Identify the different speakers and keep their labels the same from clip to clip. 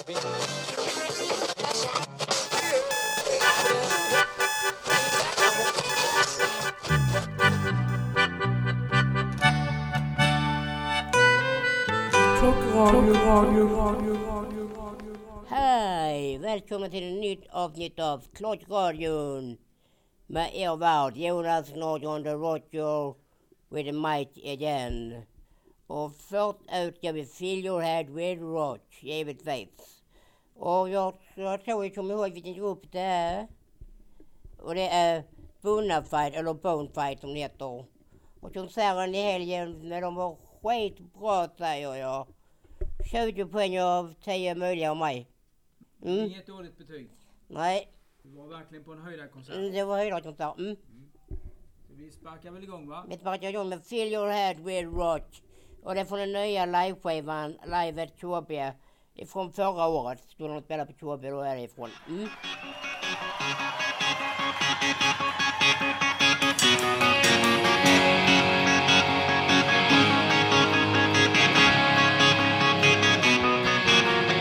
Speaker 1: Hej! Välkommen till ett nytt avsnitt av Klockradion med er värd Jonas Nordgren the Roger with the mic again. Och ut ska vi Fill your head with rock, givetvis. Och jag, jag tror jag kommer ihåg vilken grupp det är. Och det är Bonafide, eller Bonefide som det heter. Och konserten i helgen, men de var skitbra säger jag. 20 poäng av 10 möjliga av mig. Mm.
Speaker 2: Inget dåligt betyg.
Speaker 1: Nej,
Speaker 2: Du var verkligen på en höjdarkonsert.
Speaker 1: mm, det var höjdaratkonsert. Mm.
Speaker 2: Så vi sparkar väl igång va?
Speaker 1: Vi sparkar igång med Fill your head with rock. Och det är från den nya liveskivan Live at Tjåbia Från förra året skulle de spela på Tjåbia, då är det ifrån. Mm.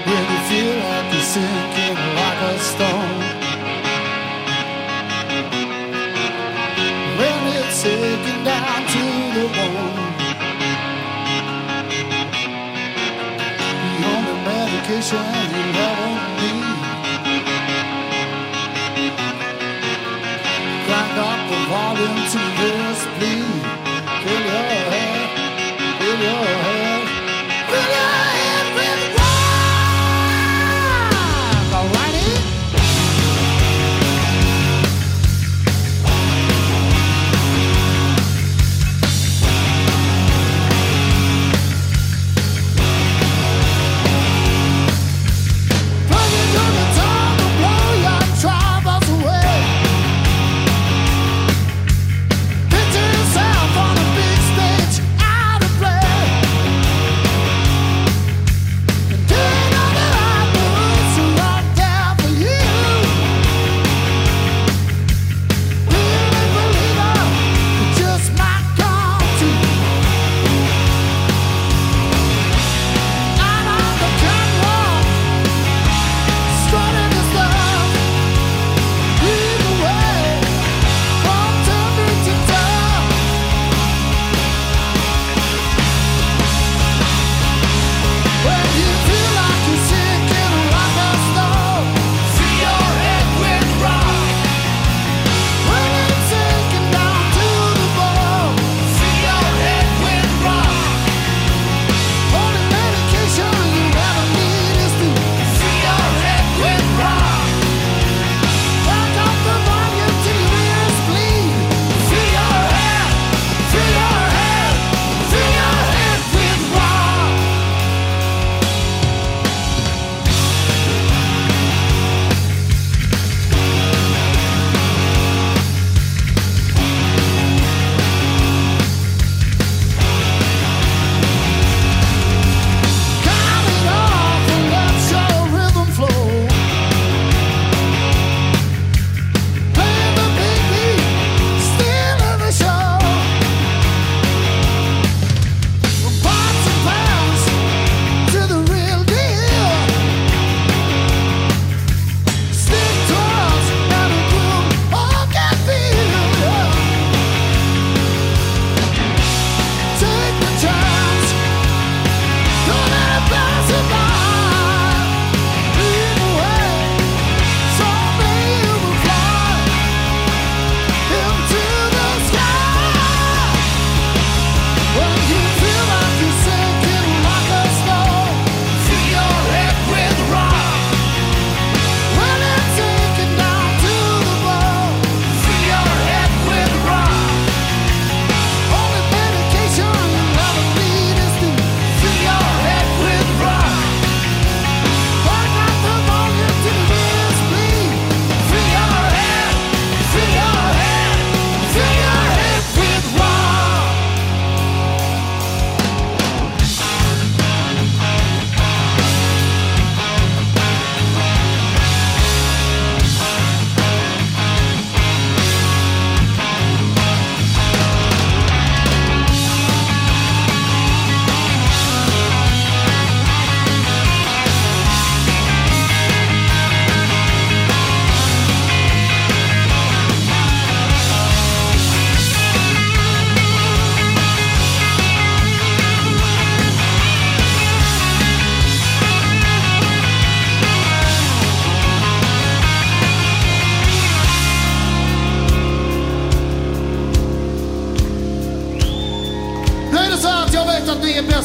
Speaker 3: When you feel like you're sinking like a stone
Speaker 2: shine.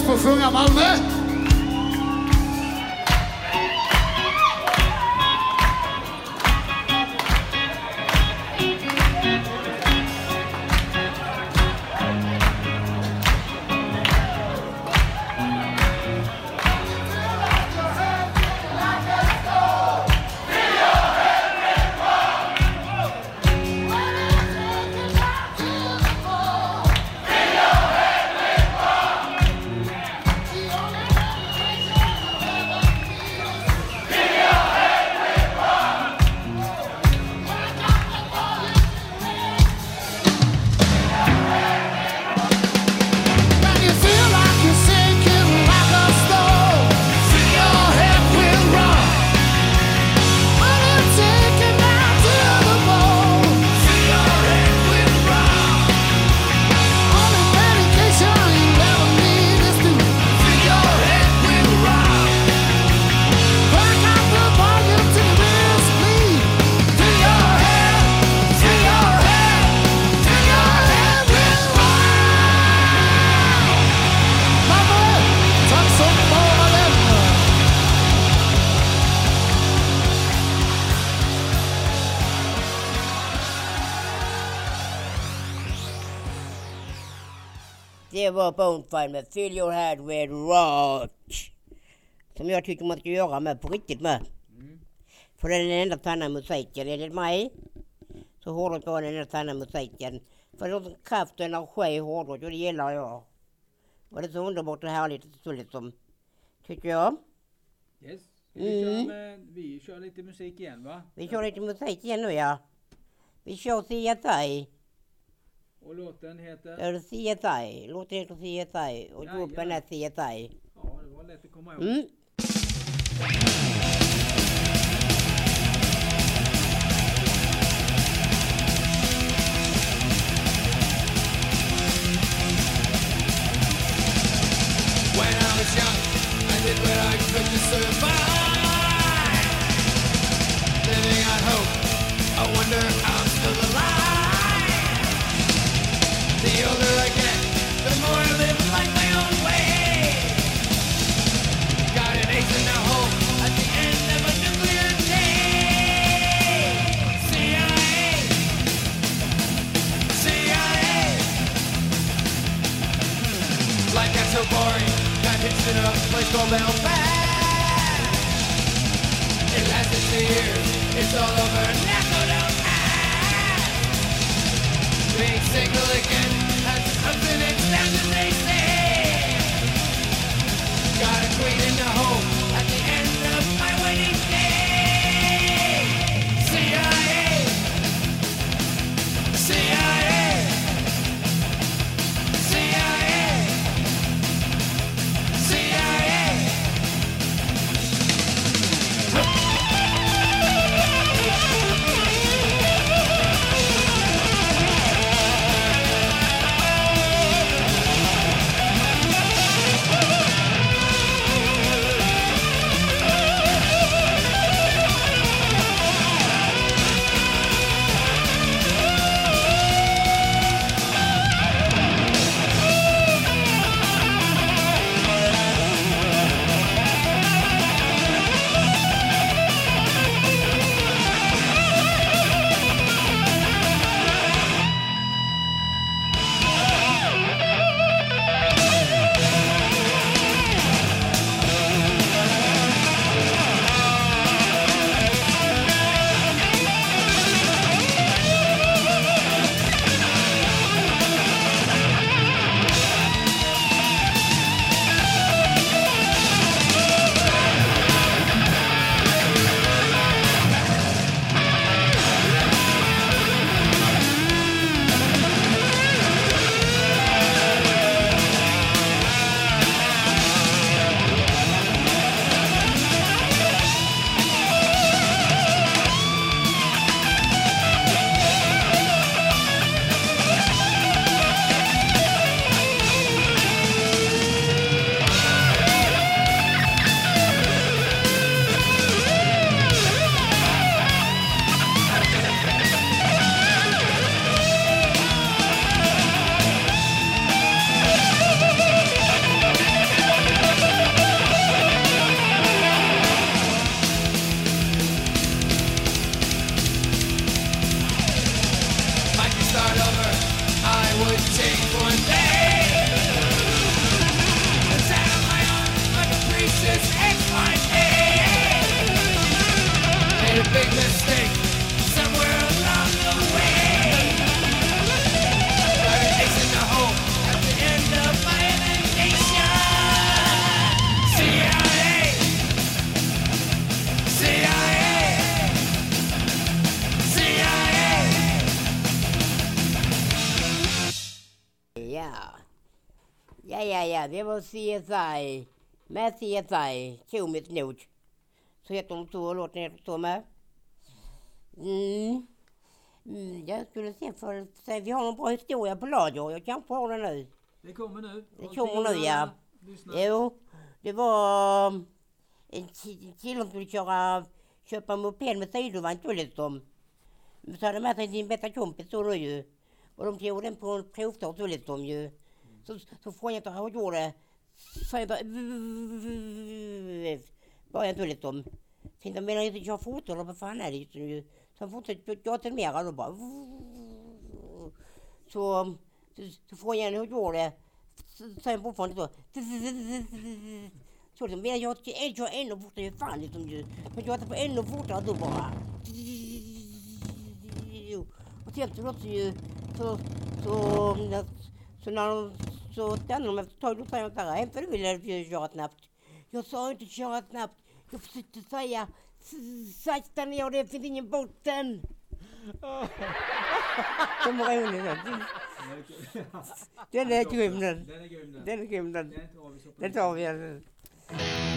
Speaker 2: disposição e amá-lo, né?
Speaker 1: Det var Bonefire med Fill your head with rock. Som jag tycker man ska göra med på riktigt med. För det är den enda sanna musiken. Enligt mig så hårdrock var den enda sanna musiken. För det är kraft och energi i hårdrock och det gillar jag. Och det är så underbart och härligt och så liksom. Tycker jag.
Speaker 4: Yes. Vi,
Speaker 1: Mm.
Speaker 4: med, vi kör lite musik igen va?
Speaker 1: Vi kör lite musik igen nu ja. Vi kör CSI.
Speaker 4: Och låten heter?
Speaker 1: CSI. Låten heter CSI. Och gruppen är CSI.
Speaker 4: Ja, det var lätt att komma ihåg.
Speaker 1: Mm.
Speaker 2: When I was young, I did what I could to survive. Living on hope, I wonder I'm it's all over, now go down fast. Being single Got a
Speaker 1: great enough. Var CSI. Med CSI, Tjomit Nord. Så heter de så, låten heter så med. Mm. Mm, jag skulle se för sig, vi har någon bra historia på lager. Jag kanske har den nu.
Speaker 2: Det kommer nu.
Speaker 1: Det kommer nu, ja.
Speaker 2: Lyssna.
Speaker 1: Jo, det var um, en ki- kille som skulle köra, köpa en moped med sidovagn dessutom. Så hade med sig sin bästa kompis då, då ju. Och de tog den på en provstart dessutom ju. Så, så frågade jag hur jag gjorde. Så jag bara... Bara jag dessutom. Tänkte, menar jag inte köra fort vad fan är det just nu? Så han fortsatte gatan och då bara... Så, så, så frågade jag henne hur går det? Så sa hon fortfarande så. Så liksom, men jag jag kör ännu fortare, fan liksom ju. Men jag tar alltså på ännu fortare då bara. Och sen så låter ju, så, så, så när de, så stannar de efter ett tag, då säger de så här, hämta du vill köra snabbt. Jag sa inte köra snabbt, jag försökte säga sakta ner, det finns ingen botten. De var roliga. Den den.
Speaker 2: Den är grym den.
Speaker 1: Den är grym den.
Speaker 2: Den tar vi
Speaker 1: Den tar vi.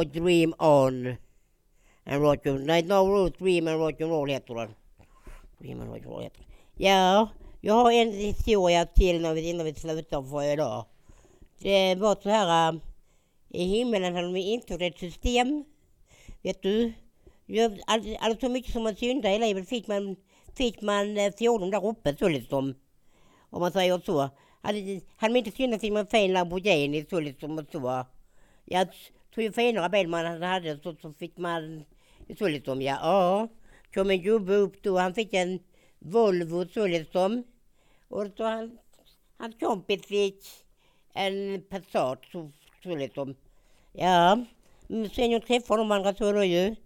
Speaker 1: Och Dream On. And rock and, nej, No Rules, Dream and Rock and Roll heter den. Dream and Rock and Roll heter den. Ja, jag har en historia till när vi, innan vi slutar för idag. Det var så här. äh, I himmelen hade de infört ett system. Vet du? Alltså så mycket som man syndade i livet fick man, fick man eh, där uppe så liksom. Om man säger så. Hade, hade man inte syndat fick man fin Lamborghini så liksom och så. Ja, tog ju finare bil man hade så, så fick man så liksom ja. ja. Kom en gubbe upp då, han fick en Volvo så liksom. Och så han, hans kompis fick en Passat så, så liksom. Ja, men sen jag träffade de andra två då ju.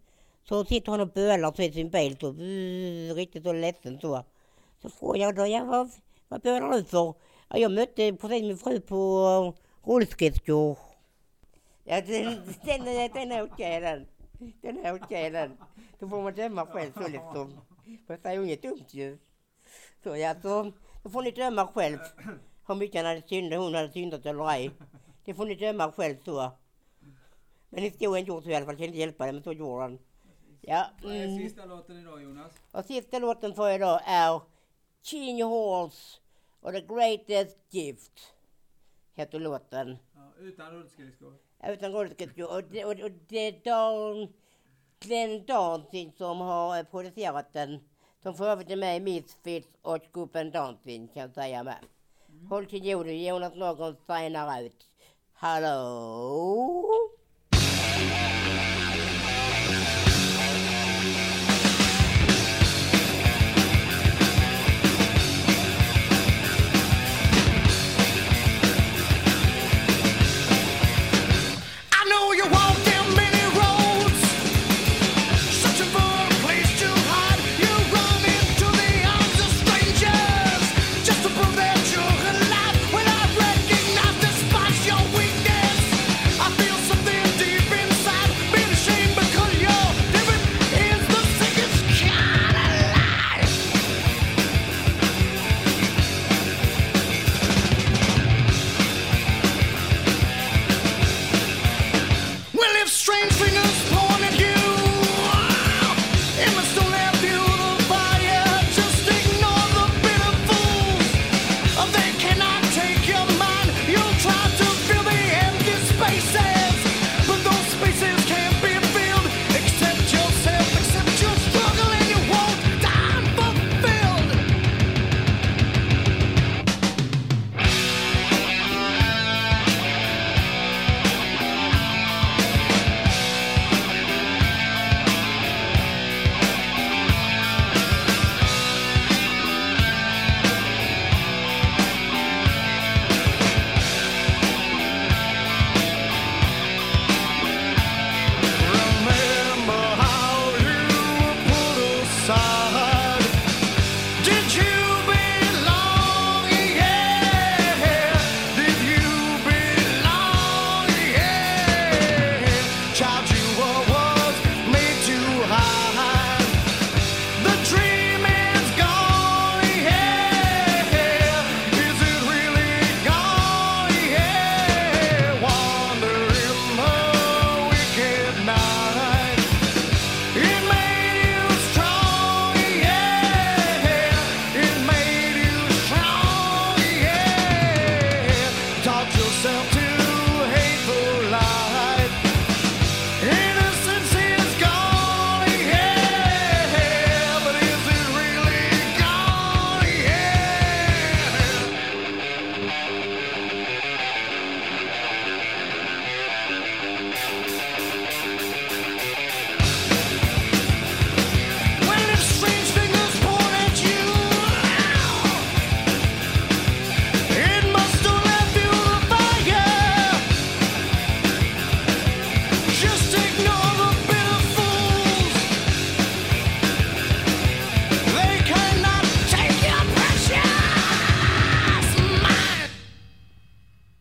Speaker 1: Så sitter han och bölar så i sin bil så, riktigt så ledsen så. Så frågar jag då, ja vad, vad bölar du för? Ja, jag mötte precis min fru på rullskridskor. Ja, den, den, är- den är okej den. Den är okej den. Då får man döma själv så liksom. För det är ju inget dumt ju. Så ja, så, då får ni döma själv. Hur mycket han hade syndat, hon hade syndat eller ej. Det får ni döma själv så. Men historien gjort så i alla fall, jag kan inte hjälpa det, men så gjorde han. Ja. Mm.
Speaker 2: sista låten idag Jonas?
Speaker 1: Och sista låten för idag är Gene Halls och The Greatest Gift. Heter låten.
Speaker 2: Ja, utan rullskridskor.
Speaker 1: Utan rullskridskor. Och det, och, och det är Dan, Glenn Danzig som har eh, producerat den. Som för övrigt är med i Misfits och gruppen Dancing kan jag säga med. Håll till godo, Jonas Någon signar ut. Hallå?